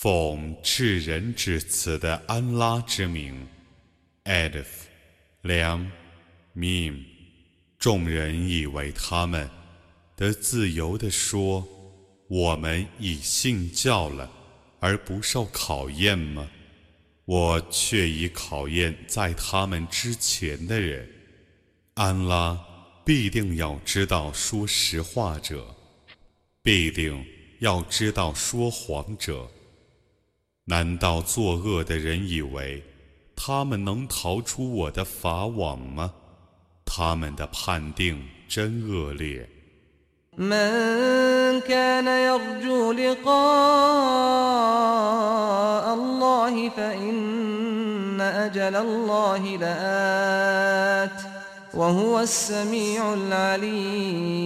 奉至仁至慈的安拉之名，Alif，良，Mim，众人以为他们得自由地说：“我们已信教了，而不受考验吗？”我却已考验在他们之前的人。安拉必定要知道说实话者，必定要知道说谎者。难道作恶的人以为他们能逃出我的法网吗？他们的判定真恶劣。 من كان يرجو لقاء الله فإن أجل الله لآت وهو السميع العليم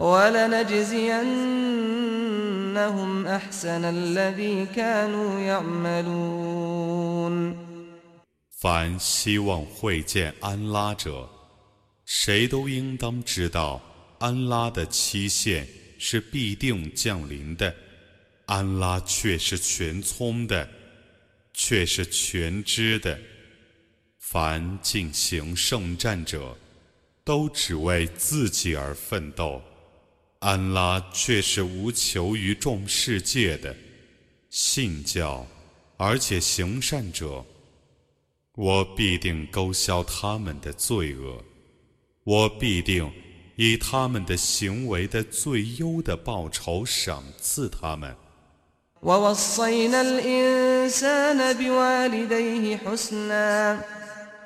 ولنجزينهم أحسن الذي كانوا يعملون 凡希望会见安拉者，谁都应当知道，安拉的期限是必定降临的。安拉却是全聪的，却是全知的。凡进行圣战者，都只为自己而奋斗。 安拉却是无求于众世界的，信教而且行善者，我必定勾销他们的罪恶，我必定以他们的行为的最优的报酬赏赐他们。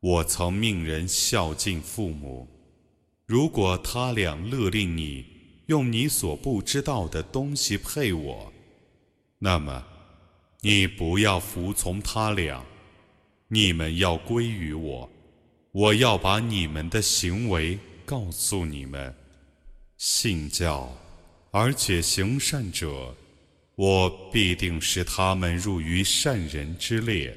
我曾命人孝敬父母，如果他俩勒令你用你所不知道的东西配我，那么你不要服从他俩，你们要归于我，我要把你们的行为告诉你们。信教而且行善者，我必定使他们入于善人之列。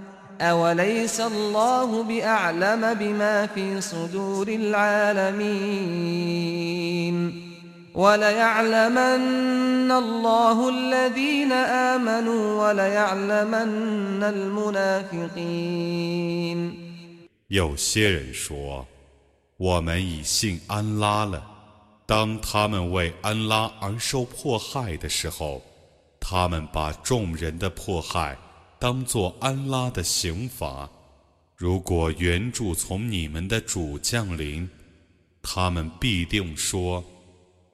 أوليس الله بأعلم بما في صدور العالمين وليعلمن الله الذين آمنوا وليعلمن المنافقين 有些人说：“我们已信安拉了。”当他们为安拉而受迫害的时候，他们把众人的迫害 当作安拉的刑罚。如果援助从你们的主降临，他们必定说：“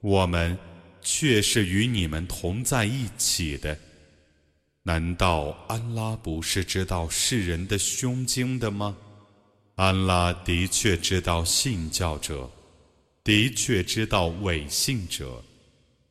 我们却是与你们同在一起的。”难道安拉不是知道世人的胸襟的吗？安拉的确知道信教者，的确知道伪信者。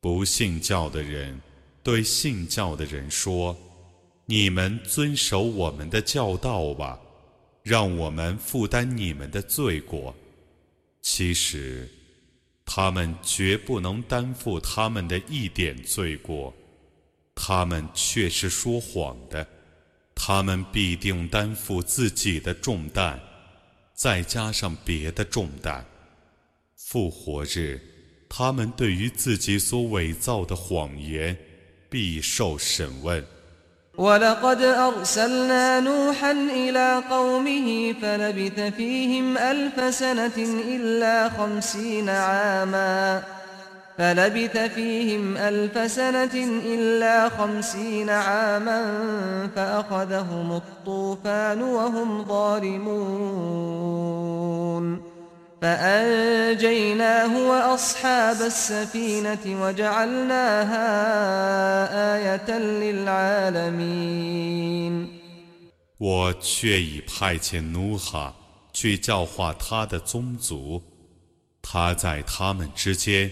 不信教的人对信教的人说：“你们遵守我们的教导吧，让我们负担你们的罪过。”其实，他们绝不能担负他们的一点罪过，他们却是说谎的。他们必定担负自己的重担，再加上别的重担。复活日，他们对于自己所伪造的谎言，必受审问。فلبث فيهم ألف سنة إلا خمسين عاما فأخذهم الطوفان وهم ظالمون فأنجيناه وأصحاب السفينة وجعلناها آية للعالمين 我却已派遣努哈去教化他的宗族，他在他们之间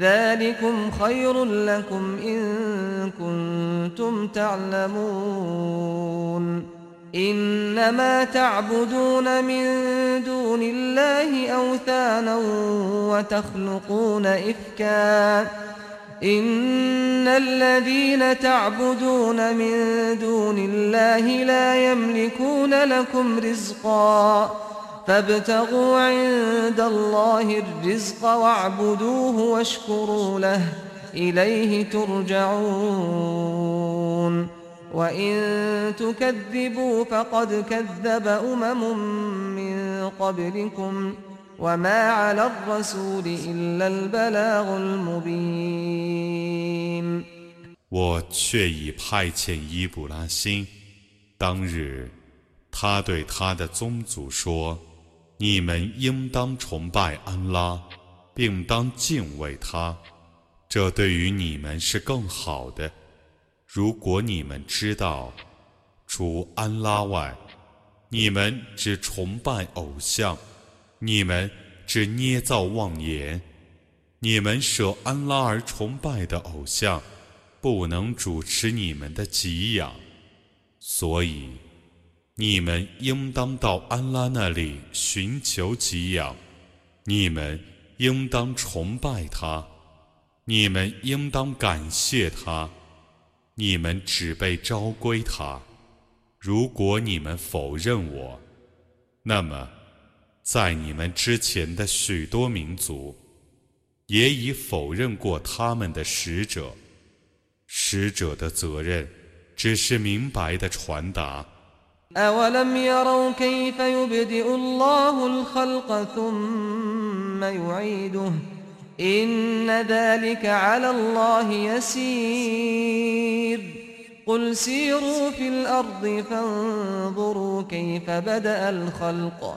ذلكم خير لكم إن كنتم تعلمون. إنما تعبدون من دون الله أوثانا وتخلقون إفكا. إن الذين تعبدون من دون الله لا يملكون لكم رزقا. فابتغوا عند الله الرزق واعبدوه واشكروا له إليه ترجعون وإن تكذبوا فقد كذب أمم من قبلكم وما على الرسول إلا البلاغ المبين 我却已派遣伊布拉欣，当日他对他的宗族说。 你们应当崇拜安拉，并当敬畏他，这对于你们是更好的。如果你们知道，除安拉外，你们只崇拜偶像，你们只捏造妄言，你们舍安拉而崇拜的偶像，不能主持你们的给养，所以。你们应当到安拉那里寻求给养，你们应当崇拜他，你们应当感谢他，你们只被召归他。如果你们否认我，那么在你们之前的许多民族也已否认过他们的使者。使者的责任只是明白的传达。أولم يروا كيف يبدئ الله الخلق ثم يعيده إن ذلك على الله يسير قل سيروا في الأرض فانظروا كيف بدأ الخلق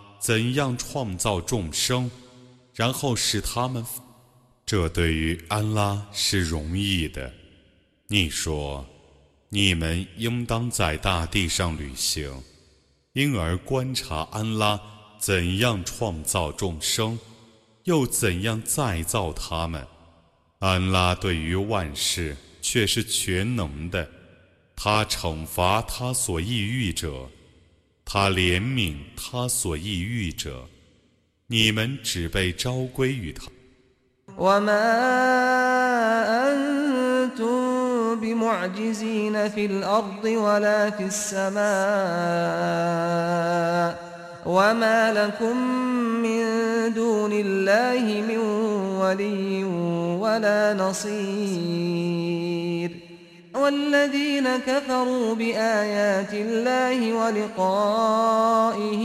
怎样创造众生，然后使他们？这对于安拉是容易的。你说，你们应当在大地上旅行，因而观察安拉怎样创造众生，又怎样再造他们。安拉对于万事却是全能的。他惩罚他所抑郁者，他怜悯他所抑郁者。你们只被召归于他。والذين كفروا بآيات الله ولقائه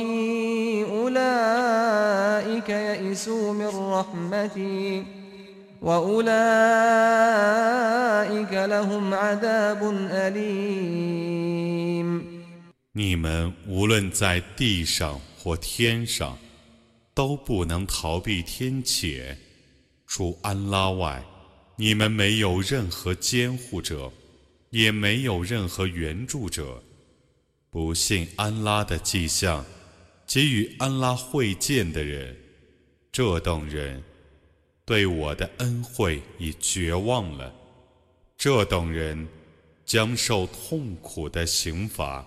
أولئك يئسوا من رحمتي وأولئك لهم عذاب أليم 你们无论在地上或天上，都不能逃避天谴。除安拉外，你们没有任何监护者。 也没有任何援助者，不信安拉的迹象，给予安拉会见的人，这等人对我的恩惠已绝望了，这等人将受痛苦的刑罚。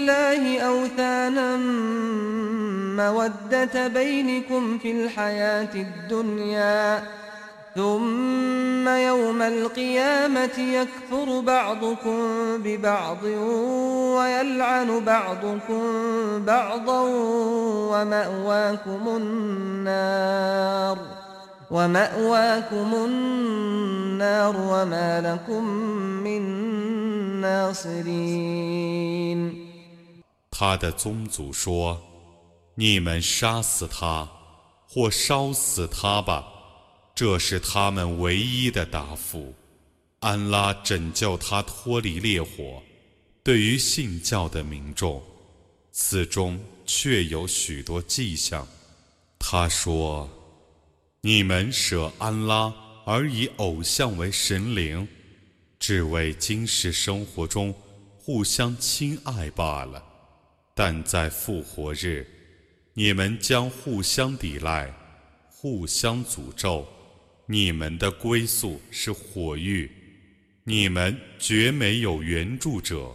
الله أوثانا مودة بينكم في الحياة الدنيا ثم يوم القيامة يكفر بعضكم ببعض ويلعن بعضكم بعضا ومأواكم النار ومأواكم النار وما لكم من ناصرين. 他的宗族说。你们杀死他，或烧死他吧，这是他们唯一的答复。安拉拯救他脱离烈火。对于信教的民众，此中确有许多迹象。他说：“你们舍安拉而以偶像为神灵，只为今世生活中互相亲爱罢了。但在复活日。”你们将互相抵赖，互相诅咒，你们的归宿是火狱，你们绝没有援助者。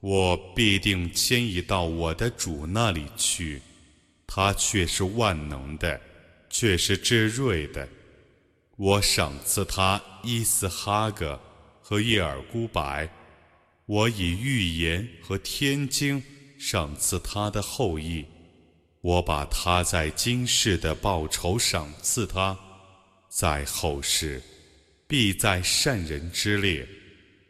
我必定迁移到我的主那里去，他却是万能的，却是至睿的。我赏赐他伊斯哈格和叶尔孤白，我以预言和天经赏赐他的后裔。我把他在今世的报酬赏赐他，在后世必在善人之列。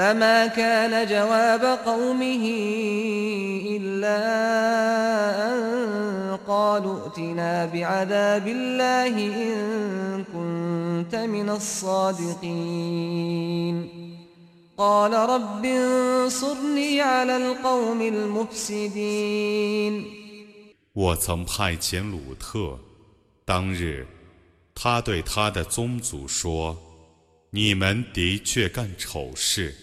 فما كان جواب قومه إلا أن قالوا ائتنا بعذاب الله إن كنت من الصادقين قال رب انصرني على القوم المفسدين 我曾派遣鲁特，当日，他对他的宗族说：“你们的确干丑事。”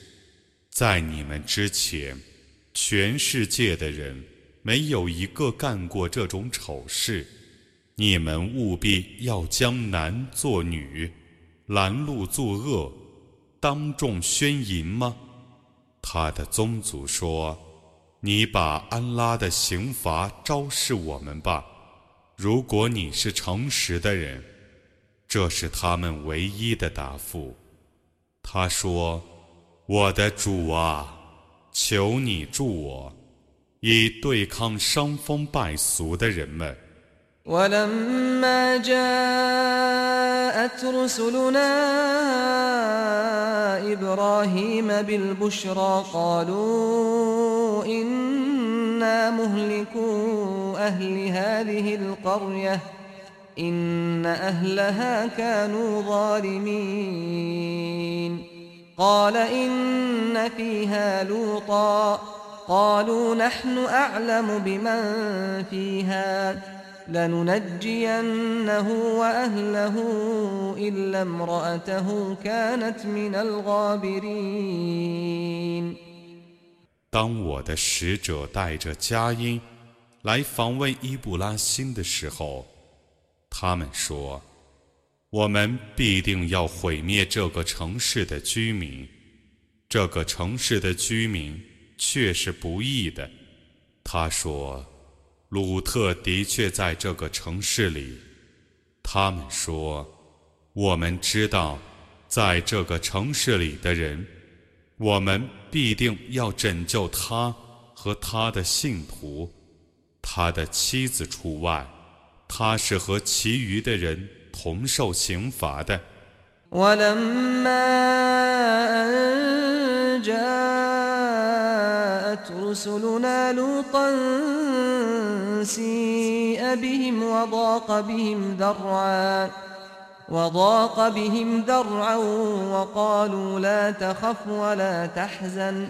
在你们之前，全世界的人没有一个干过这种丑事。你们务必要将男做女，拦路作恶，当众宣淫吗？他的宗族说：“你把安拉的刑罚昭示我们吧。如果你是诚实的人，这是他们唯一的答复。”他说。我的主啊，求你助我，以对抗伤风败俗的人们。ولما جاءت رسلنا إبراهيم بالبشرى قالوا إنا مهلكو أهل هذه القرية إن أهلها كانوا ظالمين قال إن فيها لوطا قالوا نحن أعلم بمن فيها لننجينه وأهله إلا امرأته كانت من الغابرين 当我的使者带着佳音来访问伊布拉辛的时候，他们说。 我们必定要毁灭这个城市的居民。这个城市的居民却是不义的。他说：“鲁特的确在这个城市里。”他们说：“我们知道，在这个城市里的人，我们必定要拯救他和他的信徒，他的妻子除外。他是和其余的人。”同受刑罚的。ولما أن جاءت رسلنا لوطا سيء بهم وضاق بهم ذرعا وضاق بهم ذرعا وقالوا لا تخف ولا تحزن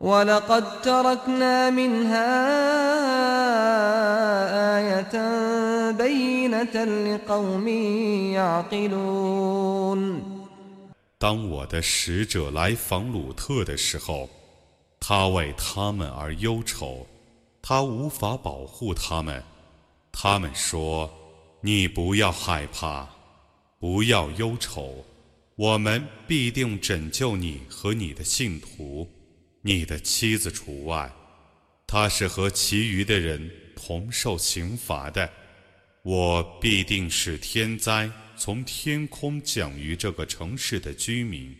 ولقد تركنا منها آية بينة لقوم يعقلون 当我的使者来访鲁特的时候，他为他们而忧愁，他无法保护他们。他们说：“你不要害怕，不要忧愁，我们必定拯救你和你的信徒。” 你的妻子除外，她是和其余的人同受刑罚的。我必定使天灾从天空降于这个城市的居民，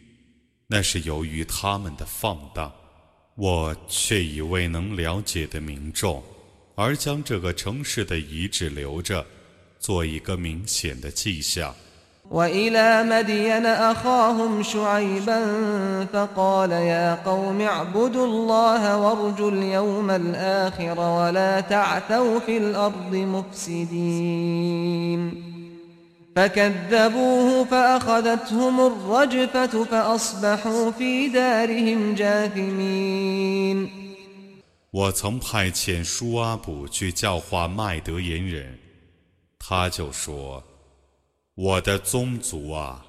那是由于他们的放荡。我却以未能了解的民众，而将这个城市的遗址留着，做一个明显的迹象。وإلى مدين أخاهم شعيبا فقال يا قوم اعبدوا الله وارجوا اليوم الآخر ولا تعثوا في الأرض مفسدين فكذبوه فأخذتهم الرجفة فأصبحوا في دارهم جاثمين 我曾派遣舒阿卜去教化麦德言人，他就说。 我的宗族啊，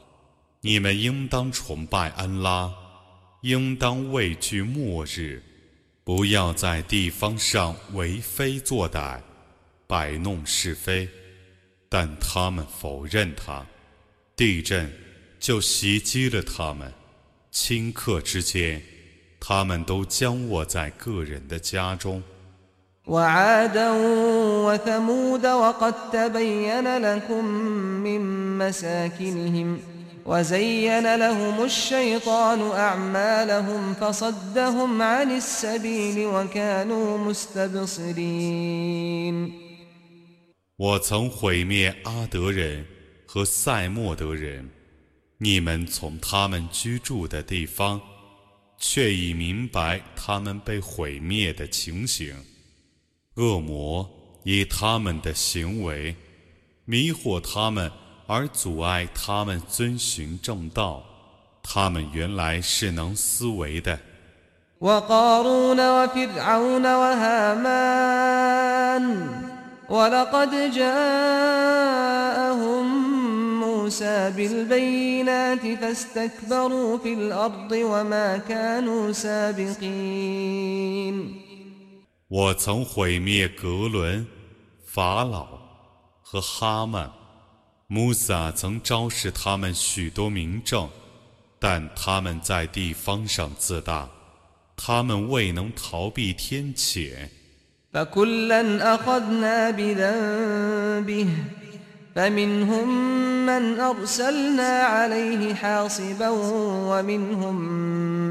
你们应当崇拜安拉，应当畏惧末日，不要在地方上为非作歹，摆弄是非。但他们否认他，地震就袭击了他们。顷刻之间，他们都僵卧在个人的家中。وزين لهم الشيطان أعمالهم فصدهم عن السبيل وكانوا مستبصرين 我曾毁灭阿德人和塞莫德人，你们从他们居住的地方，却已明白他们被毁灭的情形。 恶魔以他们的行为迷惑他们。而阻碍他们遵循正道，他们原来是能思维的。我曾毁灭格伦、法老和哈曼。穆萨曾昭示他们许多名证，但他们在地方上自大，他们未能逃避天谴。فمنهم من أرسلنا عليه حاصبا ومنهم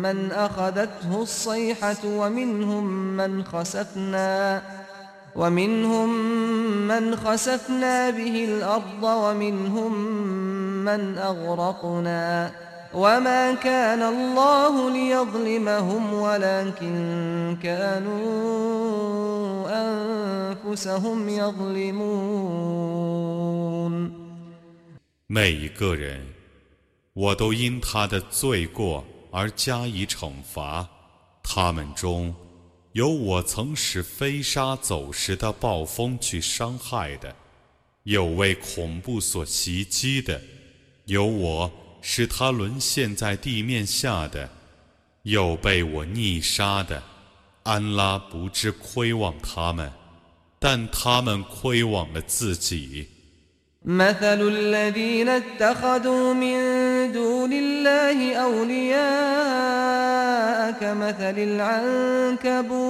من أخذته الصيحة ومنهم من خسفنا ومنهم من خسفنا به الأرض ومنهم من أغرقنا وما كان الله ليظلمهم ولكن كانوا أنفسهم يظلمون 每一个人，我都因他的罪过而加以惩罚。他们中有我曾使飞沙走石的暴风去伤害的，有为恐怖所袭击的，有我 使他沦陷在地面下的，有被我溺杀的。安拉不知亏枉他们，但他们亏枉了自己。مثل الذين اتخذوا من دون الله أولياء كمثل العنكبوت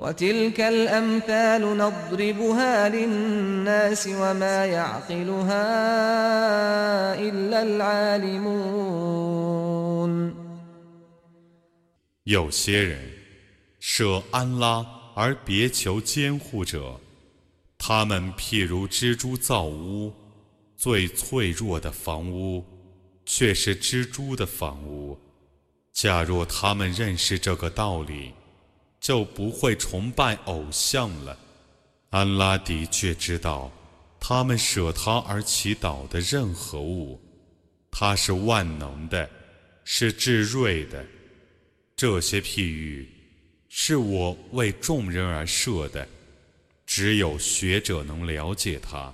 وتلك الأمثال نضربها للناس وما يعقلها إلا العالمون 有些人舍安拉而别求监护者。他们譬如蜘蛛造屋，最脆弱的房屋，却是蜘蛛的房屋。假若他们认识这个道理， 就不会崇拜偶像了。安拉的确知道，他们舍他而祈祷的任何物，他是万能的，是至睿的。这些譬喻，是我为众人而设的。只有学者能了解它。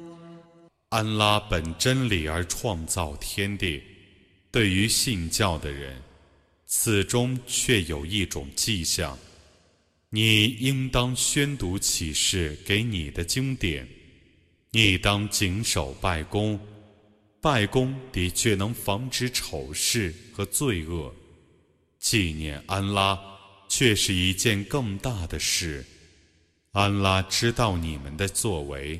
安拉本真理而创造天地，对于信教的人，此中却有一种迹象。你应当宣读启示给你的经典，你当谨守拜功，拜功的确能防止丑事和罪恶。纪念安拉，却是一件更大的事。安拉知道你们的作为。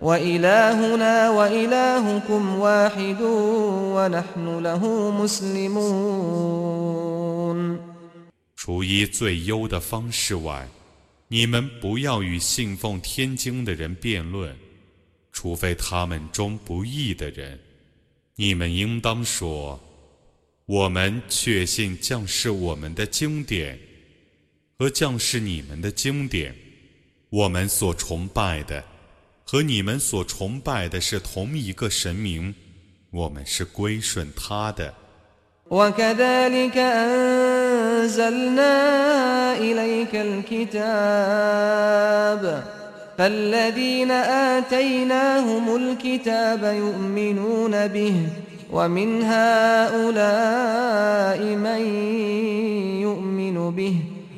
وإلهنا وإلهكم واحد ونحن له مسلمون 除一最优的方式外，你们不要与信奉天经的人辩论，除非他们中不义的人。你们应当说：我们确信将士我们的经典和将士你们的经典，我们所崇拜的。 和你们所崇拜的是同一个神明，我们是归顺他的。وكذلك أنزلنا إليك الكتاب فالذين آتيناهم الكتاب يؤمنون به ومن هؤلاء من يؤمن به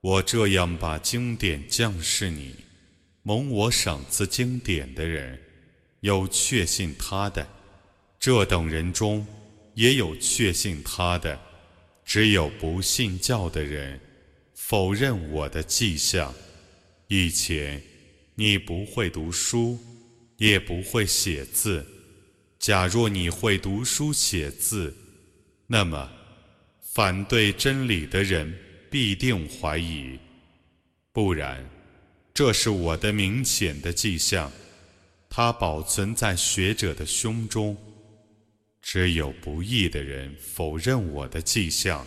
我这样把经典降示你，蒙我赏赐经典的人，有确信他的；这等人中也有确信他的，只有不信教的人否认我的迹象。以前你不会读书，也不会写字。假若你会读书写字，那么反对真理的人必定怀疑；不然，这是我的明显的迹象，它保存在学者的胸中。只有不义的人否认我的迹象。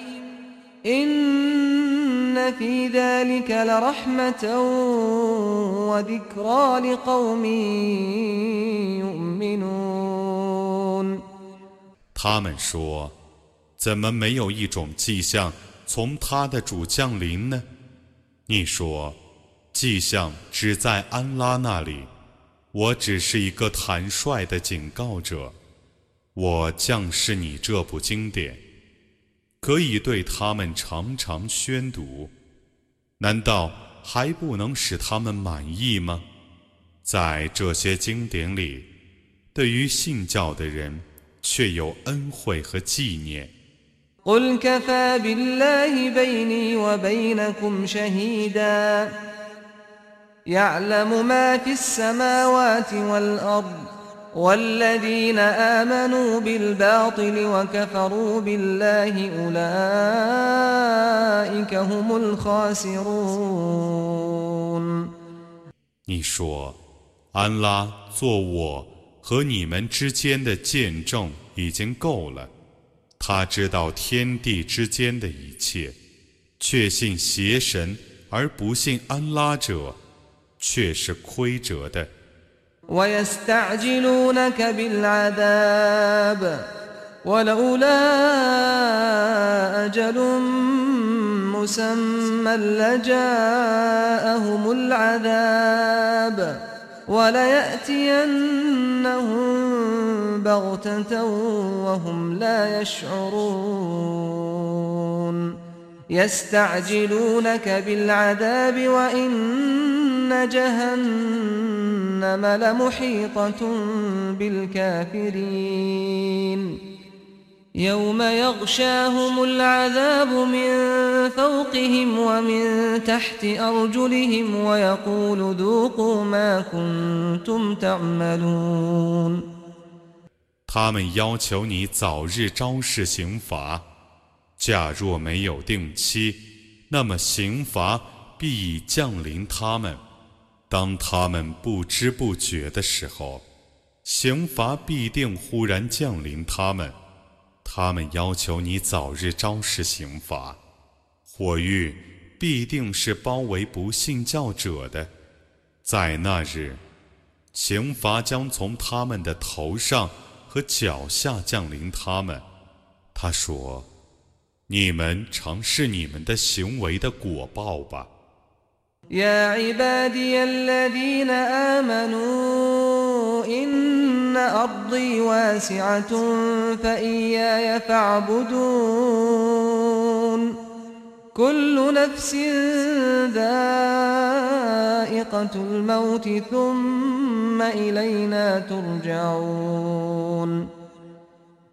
إن 他们说：“怎么没有一种迹象从他的主降临呢？”你说：“迹象只在安拉那里，我只是一个坦率的警告者。我降示你这部经典。”可以对他们常常宣读，难道还不能使他们满意吗？在这些经典里，对于信教的人却有恩惠和纪念。والذين آمنوا بالباطل وكفروا بالله أولئك هم الخاسرون 你说，安拉做我和你们之间的见证已经够了。他知道天地之间的一切，确信邪神而不信安拉者，却是亏折的。 ويستعجلونك بالعذاب ولولا أجل مسمى لجاءهم العذاب وليأتينهم بغتة وهم لا يشعرون يستعجلونك بالعذاب وإن جهنم لمحيطة بالكافرين يوم يغشاهم العذاب من فوقهم ومن تحت أرجلهم ويقول ذوقوا ما كنتم تعملون 他们要求你早日昭示刑罚， 假若没有定期，那么刑罚必已降临他们。当他们不知不觉的时候，刑罚必定忽然降临他们。他们要求你早日昭示刑罚，火狱必定是包围不信教者的。在那日，刑罚将从他们的头上和脚下降临他们。他说：“你们尝试你们的行为的果报吧。” إن أرضي واسعة فإياي فاعبدون كل نفس ذائقة الموت ثم إلينا ترجعون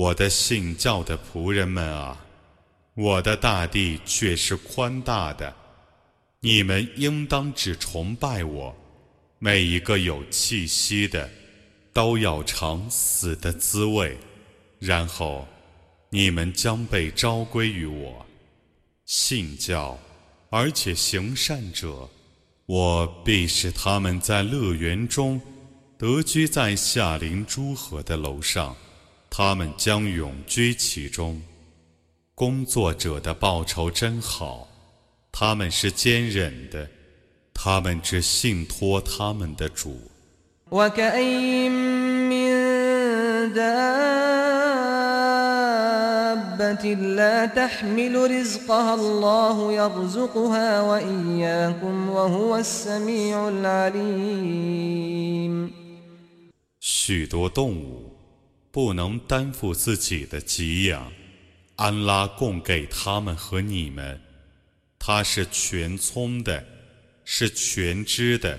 我的信教的仆人们啊，我的大地却是宽大的，你们应当只崇拜我。每一个有气息的，都要尝死的滋味，然后你们将被召归于我。信教而且行善者，我必使他们在乐园中得居在夏林诸河的楼上。他们将永居其中。工作者的报酬真好，他们是坚忍的，他们只信托他们的主。许多动物。不能担负自己的给养，安拉供给他们和你们，他是全聪的，是全知的。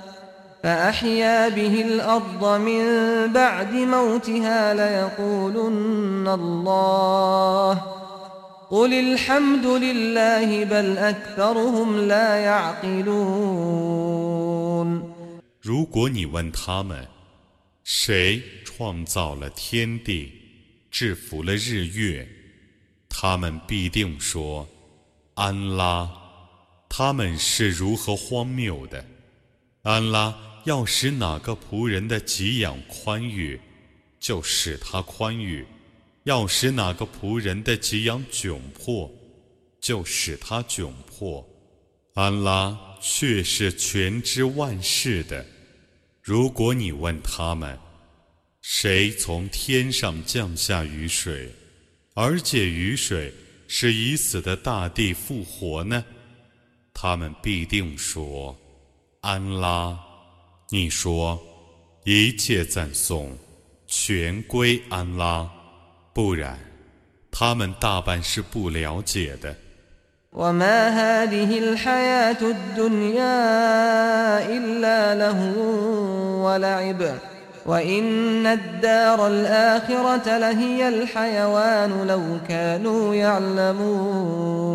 فأحيا به الأرض من بعد موتها ليقولن الله قل الحمد لله بل أكثرهم لا يعقلون 如果你问他们，谁创造了天地，制服了日月，他们必定说：安拉。他们是如何荒谬的！安拉。 要使哪个仆人的给养宽裕，就使他宽裕；要使哪个仆人的给养窘迫，就使他窘迫。安拉却是全知万事的。如果你问他们，谁从天上降下雨水，而且雨水使已死的大地复活呢？他们必定说：安拉。你说， 一切赞颂全归安拉，不然，他们大半是不了解的。وما هذه الحياة الدنيا إلا له ولعب وإن الدار الآخرة لهي الحيوان لو كانوا يعلمون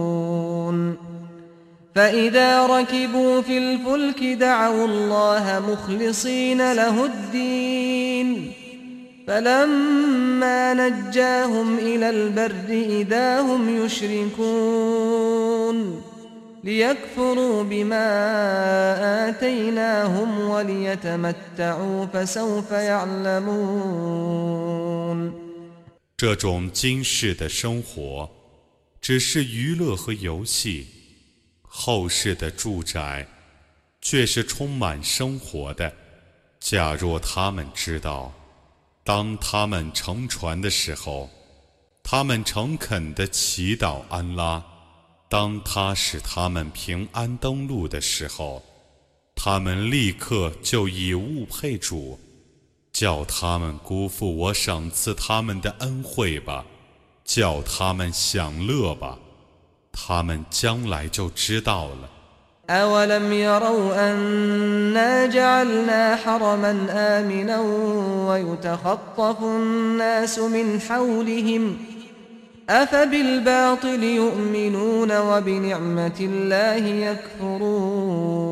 فإذا ركبوا في الفلك دعوا الله مخلصين له الدين فلما نجاهم إلى البر إذا هم يشركون ليكفروا بما آتيناهم وليتمتعوا فسوف يعلمون 这种今世的生活，只是娱乐和游戏； 后世的住宅，却是充满生活的。假若他们知道。当他们乘船的时候，他们诚恳地祈祷安拉；当他使他们平安登陆的时候，他们立刻就以物配主，叫他们辜负我赏赐他们的恩惠吧，叫他们享乐吧，他们将来就知道了。أولم يروا أنا جعلنا حرما آمنا ويتخطف الناس من حولهم أفبالباطل يؤمنون وبنعمة الله يكفرون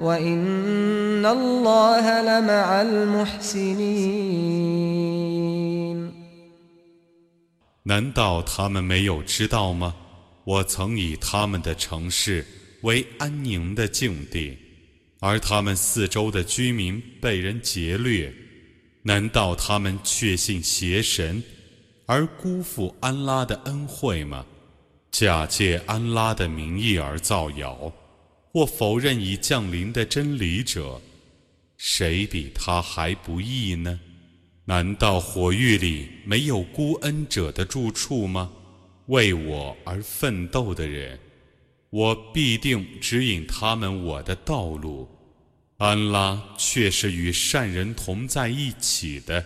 وإن الله لمع المحسنين 难道他们没有知道吗？我曾以他们的城市为安宁的境地。而他们四周的居民被人劫掠，难道他们确信邪神，而辜负安拉的恩惠吗？假借安拉的名义而造谣， 或否认已降临的真理者，谁比他还不义呢？难道火狱里没有孤恩者的住处吗？为我而奋斗的人。我必定指引他们我的道路，安拉却是与善人同在一起的。